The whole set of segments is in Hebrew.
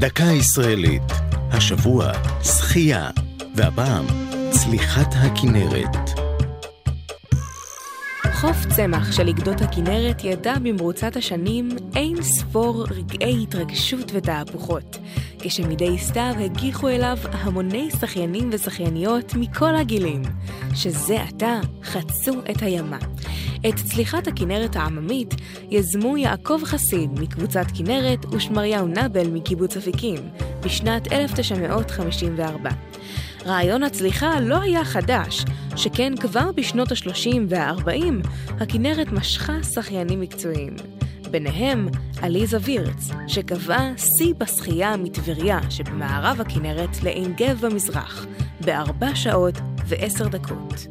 דקה ישראלית, השבוע שחייה, והפעם צליחת הכנרת. חוף צמח של אגדות הכנרת ידע במרוצת השנים אין ספור רגעי התרגשות ותהפוכות, כשמדי סתיו הגיחו אליו המוני שחיינים ושחייניות מכל הגילים, שזה עתה חצו את הימה. את צליחת הכנרת העממית יזמו יעקב חסיד מקבוצת כנרת ושמריהו נבל מקיבוץ אפיקים בשנת 1954. רעיון הצליחה לא היה חדש, שכן כבר בשנות ה-30 וה-40 הכנרת משכה שחיינים מקצועיים. ביניהם עליזה וירץ, שקבעה שיא בשחייה מטבריה שבמערב הכנרת לעין גב במזרח, בארבע שעות ועשר דקות.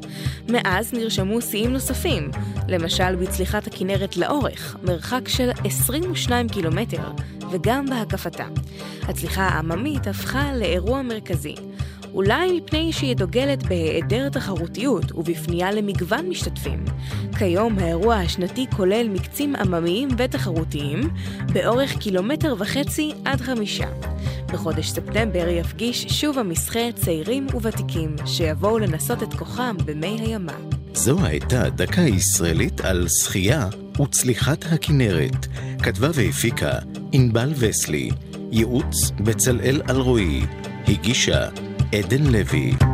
מאז נרשמו שיאים נוספים, למשל בצליחת הכנרת לאורך, מרחק של 22 קילומטר, וגם בהקפתה. הצליחה העממית הפכה לאירוע מרכזי. אולי מפני שהיא דוגלת בהיעדר תחרותיות ובפנייה למגוון משתתפים. כיום האירוע השנתי כולל מקצים עממיים ותחרותיים, באורך קילומטר וחצי עד חמישה. בחודש ספטמבר יפגיש שוב המסחה צעירים וותיקים שיבואו לנסות את כוחם במי הימה. זו הייתה דקה ישראלית על שחייה וצליחת הכנרת. כתבה והפיקה ענבל וסלי, ייעוץ בצלאל אלרועי, הגישה עדן לוי